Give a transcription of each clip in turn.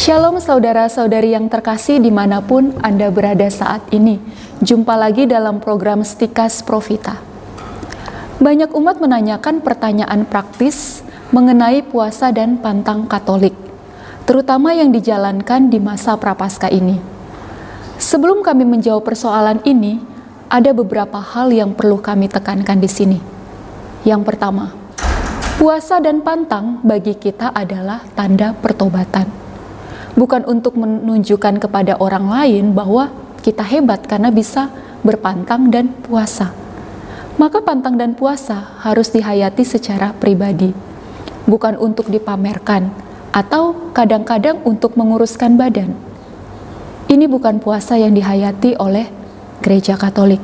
Shalom saudara-saudari yang terkasih di mana pun Anda berada saat ini. Jumpa lagi dalam program Stikas Profita. Banyak umat menanyakan pertanyaan praktis mengenai puasa dan pantang katolik, terutama yang dijalankan di masa prapaskah ini. Sebelum kami menjawab persoalan ini, ada beberapa hal yang perlu kami tekankan di sini. Yang pertama, puasa dan pantang bagi kita adalah tanda pertobatan bukan untuk menunjukkan kepada orang lain bahwa kita hebat karena bisa berpantang dan puasa. Maka pantang dan puasa harus dihayati secara pribadi, bukan untuk dipamerkan atau kadang-kadang untuk menguruskan badan. Ini bukan puasa yang dihayati oleh gereja Katolik.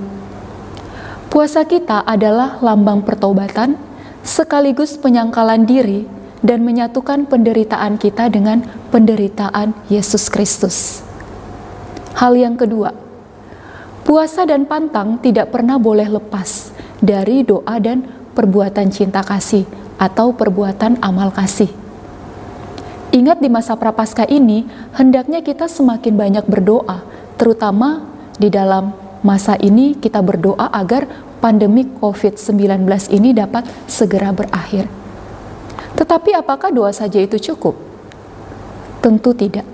Puasa kita adalah lambang pertobatan sekaligus penyangkalan diri dan menyatukan penderitaan kita dengan penderitaan Yesus Kristus. Hal yang kedua, puasa dan pantang tidak pernah boleh lepas dari doa dan perbuatan cinta kasih atau perbuatan amal kasih. Ingat di masa prapaskah ini, hendaknya kita semakin banyak berdoa, terutama di dalam masa ini kita berdoa agar pandemi COVID-19 ini dapat segera berakhir. Tetapi apakah doa saja itu cukup? Tentu tidak.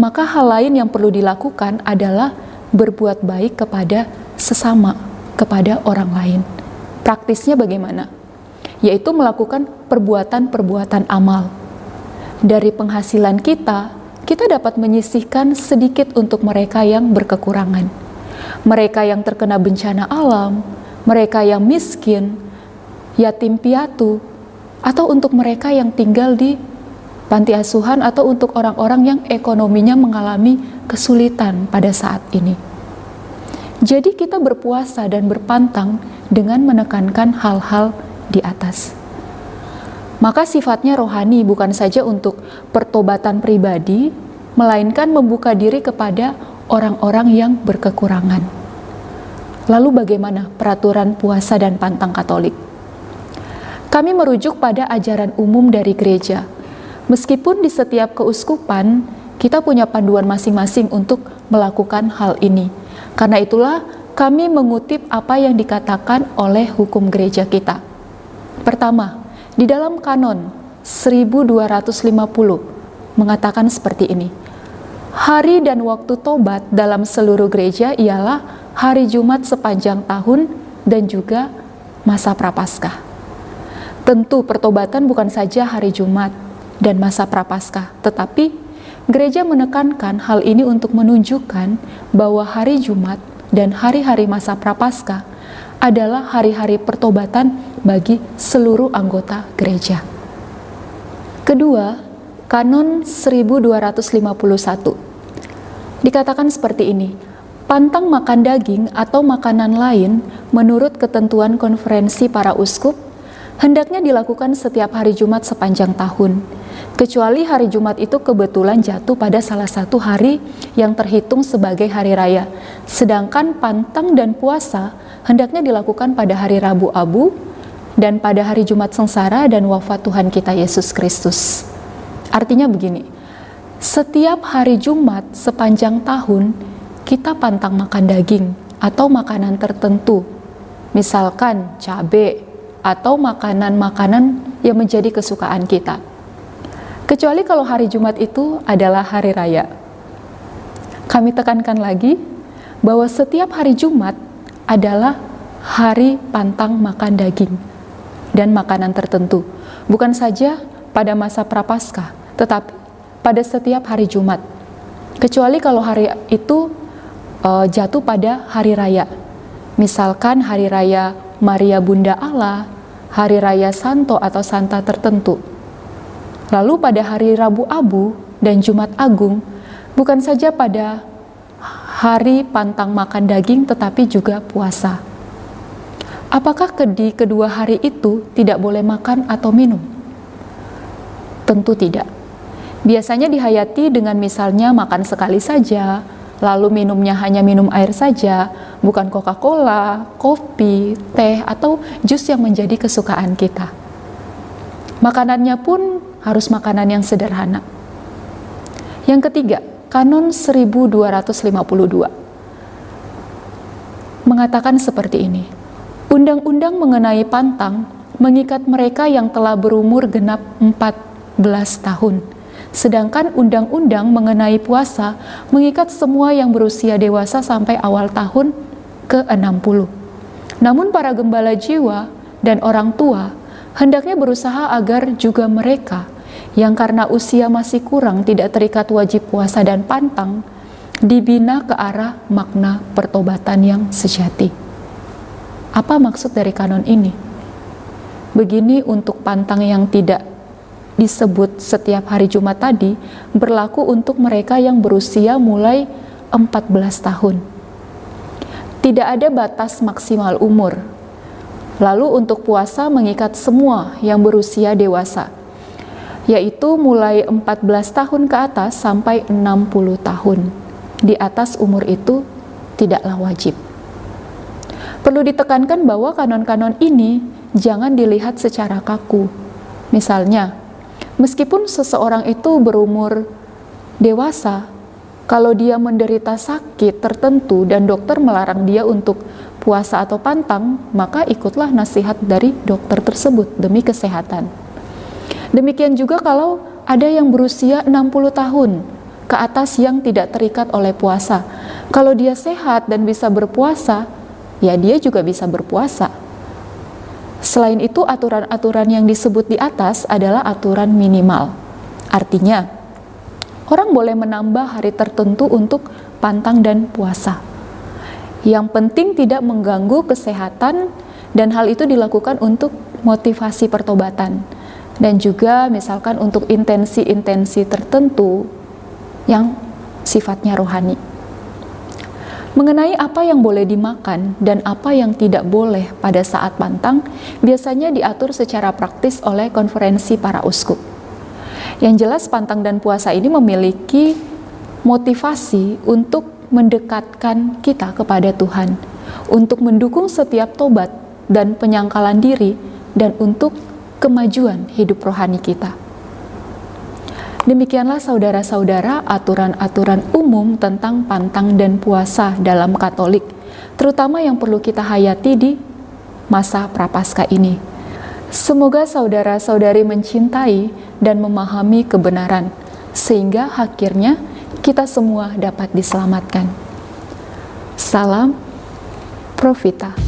Maka hal lain yang perlu dilakukan adalah berbuat baik kepada sesama, kepada orang lain. Praktisnya bagaimana? Yaitu melakukan perbuatan-perbuatan amal. Dari penghasilan kita, kita dapat menyisihkan sedikit untuk mereka yang berkekurangan. Mereka yang terkena bencana alam, mereka yang miskin, yatim piatu, atau untuk mereka yang tinggal di panti asuhan atau untuk orang-orang yang ekonominya mengalami kesulitan pada saat ini. Jadi kita berpuasa dan berpantang dengan menekankan hal-hal di atas. Maka sifatnya rohani bukan saja untuk pertobatan pribadi, melainkan membuka diri kepada orang-orang yang berkekurangan. Lalu bagaimana peraturan puasa dan pantang Katolik? Kami merujuk pada ajaran umum dari gereja. Meskipun di setiap keuskupan kita punya panduan masing-masing untuk melakukan hal ini. Karena itulah kami mengutip apa yang dikatakan oleh hukum gereja kita. Pertama, di dalam kanon 1250 mengatakan seperti ini. Hari dan waktu tobat dalam seluruh gereja ialah hari Jumat sepanjang tahun dan juga masa prapaskah. Tentu pertobatan bukan saja hari Jumat dan masa prapaskah, tetapi gereja menekankan hal ini untuk menunjukkan bahwa hari Jumat dan hari-hari masa prapaskah adalah hari-hari pertobatan bagi seluruh anggota gereja. Kedua, Kanon 1251 dikatakan seperti ini: pantang makan daging atau makanan lain menurut ketentuan konferensi para uskup hendaknya dilakukan setiap hari Jumat sepanjang tahun, kecuali hari Jumat itu kebetulan jatuh pada salah satu hari yang terhitung sebagai hari raya. Sedangkan pantang dan puasa hendaknya dilakukan pada hari Rabu Abu dan pada hari Jumat sengsara dan wafat Tuhan kita Yesus Kristus. Artinya begini, setiap hari Jumat sepanjang tahun kita pantang makan daging atau makanan tertentu, misalkan cabai, atau makanan-makanan yang menjadi kesukaan kita. Kecuali kalau hari Jumat itu adalah hari raya. Kami tekankan lagi bahwa setiap hari Jumat adalah hari pantang makan daging dan makanan tertentu. Bukan saja pada masa prapaskah, tetapi pada setiap hari Jumat. Kecuali kalau hari itu uh, jatuh pada hari raya. Misalkan hari raya Maria Bunda Allah, hari raya Santo atau Santa tertentu. Lalu pada hari Rabu Abu dan Jumat Agung, bukan saja pada hari pantang makan daging tetapi juga puasa. Apakah di kedua hari itu tidak boleh makan atau minum? Tentu tidak. Biasanya dihayati dengan misalnya makan sekali saja, lalu minumnya hanya minum air saja, bukan Coca-Cola, kopi, teh, atau jus yang menjadi kesukaan kita. Makanannya pun harus makanan yang sederhana. Yang ketiga, Kanon 1252 mengatakan seperti ini. Undang-undang mengenai pantang mengikat mereka yang telah berumur genap 14 tahun. Sedangkan undang-undang mengenai puasa mengikat semua yang berusia dewasa sampai awal tahun ke-60. Namun para gembala jiwa dan orang tua hendaknya berusaha agar juga mereka yang karena usia masih kurang tidak terikat wajib puasa dan pantang, dibina ke arah makna pertobatan yang sejati. Apa maksud dari kanon ini? Begini untuk pantang yang tidak disebut setiap hari Jumat tadi berlaku untuk mereka yang berusia mulai 14 tahun. Tidak ada batas maksimal umur. Lalu untuk puasa mengikat semua yang berusia dewasa yaitu mulai 14 tahun ke atas sampai 60 tahun. Di atas umur itu tidaklah wajib. Perlu ditekankan bahwa kanon-kanon ini jangan dilihat secara kaku. Misalnya, meskipun seseorang itu berumur dewasa, kalau dia menderita sakit tertentu dan dokter melarang dia untuk puasa atau pantang, maka ikutlah nasihat dari dokter tersebut demi kesehatan. Demikian juga kalau ada yang berusia 60 tahun ke atas yang tidak terikat oleh puasa. Kalau dia sehat dan bisa berpuasa, ya dia juga bisa berpuasa. Selain itu, aturan-aturan yang disebut di atas adalah aturan minimal. Artinya, orang boleh menambah hari tertentu untuk pantang dan puasa. Yang penting tidak mengganggu kesehatan dan hal itu dilakukan untuk motivasi pertobatan dan juga misalkan untuk intensi-intensi tertentu yang sifatnya rohani. Mengenai apa yang boleh dimakan dan apa yang tidak boleh pada saat pantang, biasanya diatur secara praktis oleh konferensi para uskup. Yang jelas pantang dan puasa ini memiliki motivasi untuk mendekatkan kita kepada Tuhan, untuk mendukung setiap tobat dan penyangkalan diri, dan untuk kemajuan hidup rohani kita. Demikianlah saudara-saudara aturan-aturan umum tentang pantang dan puasa dalam Katolik, terutama yang perlu kita hayati di masa prapaskah ini. Semoga saudara-saudari mencintai dan memahami kebenaran, sehingga akhirnya kita semua dapat diselamatkan. Salam Profita.